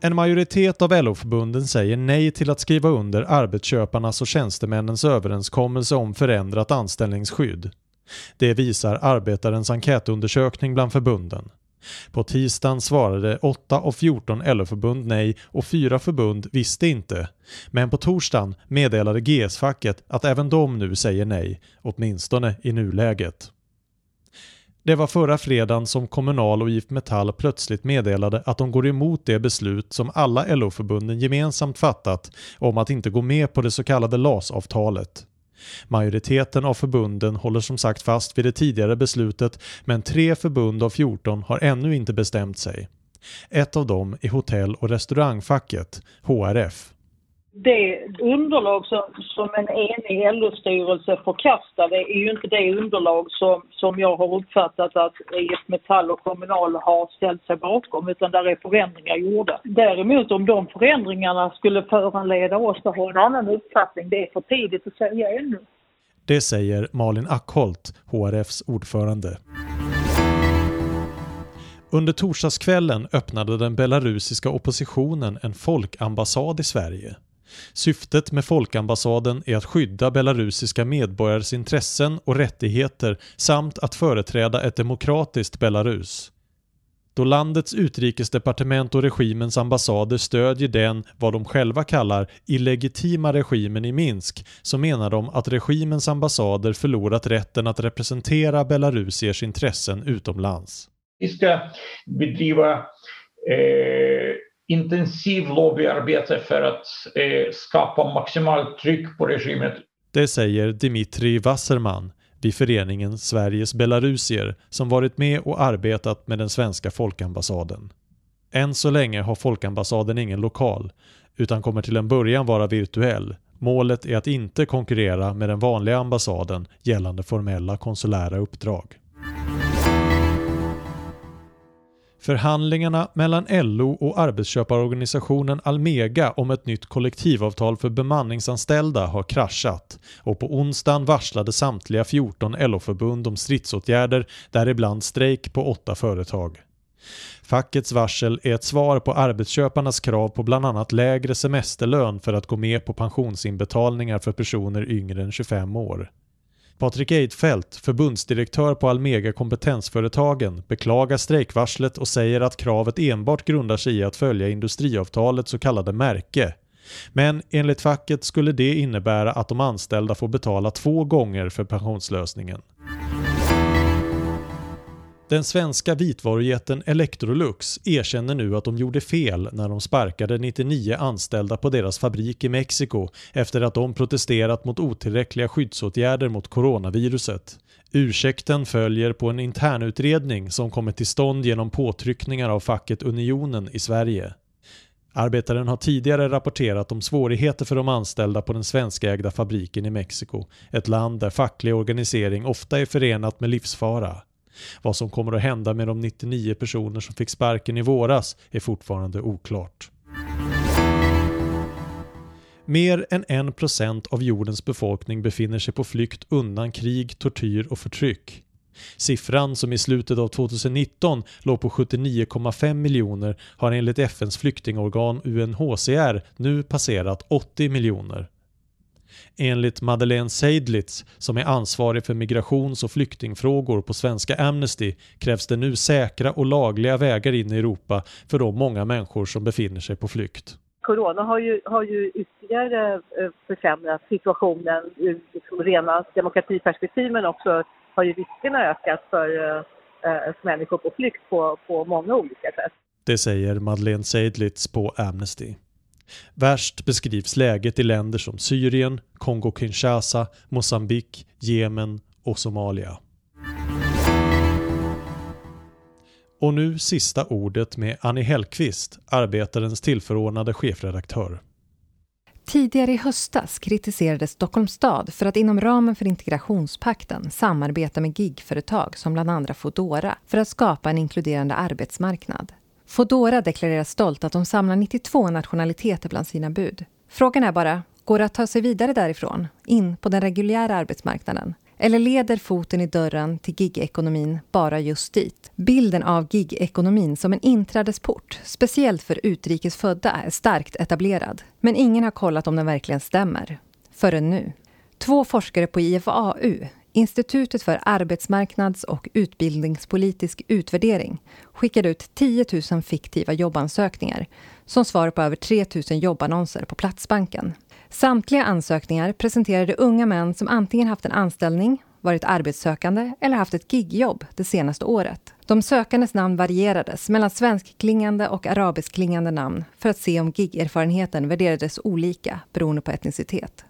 En majoritet av LO-förbunden säger nej till att skriva under arbetsköparnas och tjänstemännens överenskommelse om förändrat anställningsskydd. Det visar Arbetarens enkätundersökning bland förbunden. På tisdagen svarade 8 av 14 LO-förbund nej och fyra förbund visste inte. Men på torsdagen meddelade GS-facket att även de nu säger nej, åtminstone i nuläget. Det var förra fredagen som Kommunal och IF Metall plötsligt meddelade att de går emot det beslut som alla LO-förbunden gemensamt fattat om att inte gå med på det så kallade LAS-avtalet. Majoriteten av förbunden håller som sagt fast vid det tidigare beslutet men tre förbund av 14 har ännu inte bestämt sig. Ett av dem är hotell och restaurangfacket, HRF det underlag som, som en enig LO-styrelse förkastade är ju inte det underlag som, som jag har uppfattat att IF Metall och Kommunal har ställt sig bakom utan där är förändringar gjorda. Däremot om de förändringarna skulle föranleda oss att ha en annan uppfattning, det är för tidigt att säga ännu. Det säger Malin Ackholt, HRFs ordförande. Under torsdagskvällen öppnade den belarusiska oppositionen en folkambassad i Sverige. Syftet med folkambassaden är att skydda belarusiska medborgares intressen och rättigheter samt att företräda ett demokratiskt Belarus. Då landets utrikesdepartement och regimens ambassader stödjer den, vad de själva kallar, illegitima regimen i Minsk, så menar de att regimens ambassader förlorat rätten att representera belarusiers intressen utomlands. Vi ska bedriva eh intensiv lobbyarbete för att eh, skapa maximalt tryck på regimen. Det säger Dimitri Wasserman vid föreningen Sveriges belarusier som varit med och arbetat med den svenska folkambassaden. Än så länge har folkambassaden ingen lokal utan kommer till en början vara virtuell. Målet är att inte konkurrera med den vanliga ambassaden gällande formella konsulära uppdrag. Förhandlingarna mellan LO och arbetsköparorganisationen Almega om ett nytt kollektivavtal för bemanningsanställda har kraschat och på onsdagen varslade samtliga 14 LO-förbund om stridsåtgärder, däribland strejk på åtta företag. Fackets varsel är ett svar på arbetsköparnas krav på bland annat lägre semesterlön för att gå med på pensionsinbetalningar för personer yngre än 25 år. Patrik Eidfeldt, förbundsdirektör på Almega Kompetensföretagen, beklagar strejkvarslet och säger att kravet enbart grundar sig i att följa industriavtalets så kallade märke. Men enligt facket skulle det innebära att de anställda får betala två gånger för pensionslösningen. Den svenska vitvarujätten Electrolux erkänner nu att de gjorde fel när de sparkade 99 anställda på deras fabrik i Mexiko efter att de protesterat mot otillräckliga skyddsåtgärder mot coronaviruset. Ursäkten följer på en internutredning som kommit till stånd genom påtryckningar av facket Unionen i Sverige. Arbetaren har tidigare rapporterat om svårigheter för de anställda på den svenskägda fabriken i Mexiko, ett land där facklig organisering ofta är förenat med livsfara. Vad som kommer att hända med de 99 personer som fick sparken i våras är fortfarande oklart. Mer än 1% av jordens befolkning befinner sig på flykt undan krig, tortyr och förtryck. Siffran som i slutet av 2019 låg på 79,5 miljoner har enligt FNs flyktingorgan UNHCR nu passerat 80 miljoner. Enligt Madeleine Seidlitz, som är ansvarig för migrations och flyktingfrågor på svenska Amnesty, krävs det nu säkra och lagliga vägar in i Europa för de många människor som befinner sig på flykt. Corona har ju, har ju ytterligare eh, försämrat situationen ur rena demokratiperspektiv men också har ju riskerna ökat för, eh, eh, människor på flykt på, på många olika sätt. Det säger Madeleine Seidlitz på Amnesty. Värst beskrivs läget i länder som Syrien, Kongo-Kinshasa, Mosambik, Jemen och Somalia. Och nu sista ordet med Annie Hellqvist, Arbetarens tillförordnade chefredaktör. Tidigare i höstas kritiserades Stockholms stad för att inom ramen för integrationspakten samarbeta med gigföretag som bland andra Fodora för att skapa en inkluderande arbetsmarknad. Fodora deklarerar stolt att de samlar 92 nationaliteter bland sina bud. Frågan är bara, går det att ta sig vidare därifrån, in på den reguljära arbetsmarknaden? Eller leder foten i dörren till gigekonomin bara just dit? Bilden av gigekonomin som en inträdesport, speciellt för utrikes födda, är starkt etablerad. Men ingen har kollat om den verkligen stämmer. Förrän nu. Två forskare på IFAU, Institutet för arbetsmarknads och utbildningspolitisk utvärdering, skickade ut 10 000 fiktiva jobbansökningar som svar på över 3 000 jobbannonser på Platsbanken. Samtliga ansökningar presenterade unga män som antingen haft en anställning, varit arbetssökande eller haft ett gigjobb det senaste året. De sökandes namn varierades mellan svenskklingande och arabiskklingande namn för att se om gigerfarenheten värderades olika beroende på etnicitet.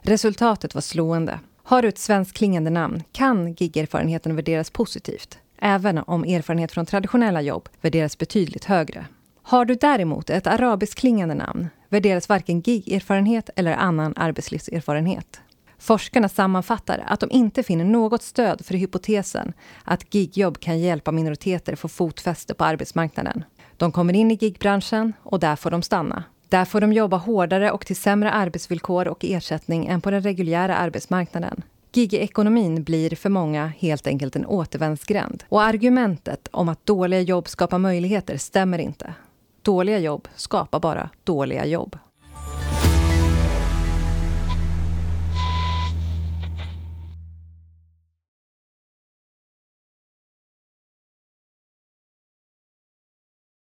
Resultatet var slående. Har du ett svenskklingande namn kan gigerfarenheten värderas positivt, även om erfarenhet från traditionella jobb värderas betydligt högre. Har du däremot ett arabiskklingande namn värderas varken gigerfarenhet eller annan arbetslivserfarenhet. Forskarna sammanfattar att de inte finner något stöd för hypotesen att gigjobb kan hjälpa minoriteter få fotfäste på arbetsmarknaden. De kommer in i gigbranschen och där får de stanna. Där får de jobba hårdare och till sämre arbetsvillkor och ersättning än på den reguljära arbetsmarknaden. Gigekonomin blir för många helt enkelt en återvändsgränd. Och argumentet om att dåliga jobb skapar möjligheter stämmer inte. Dåliga jobb skapar bara dåliga jobb.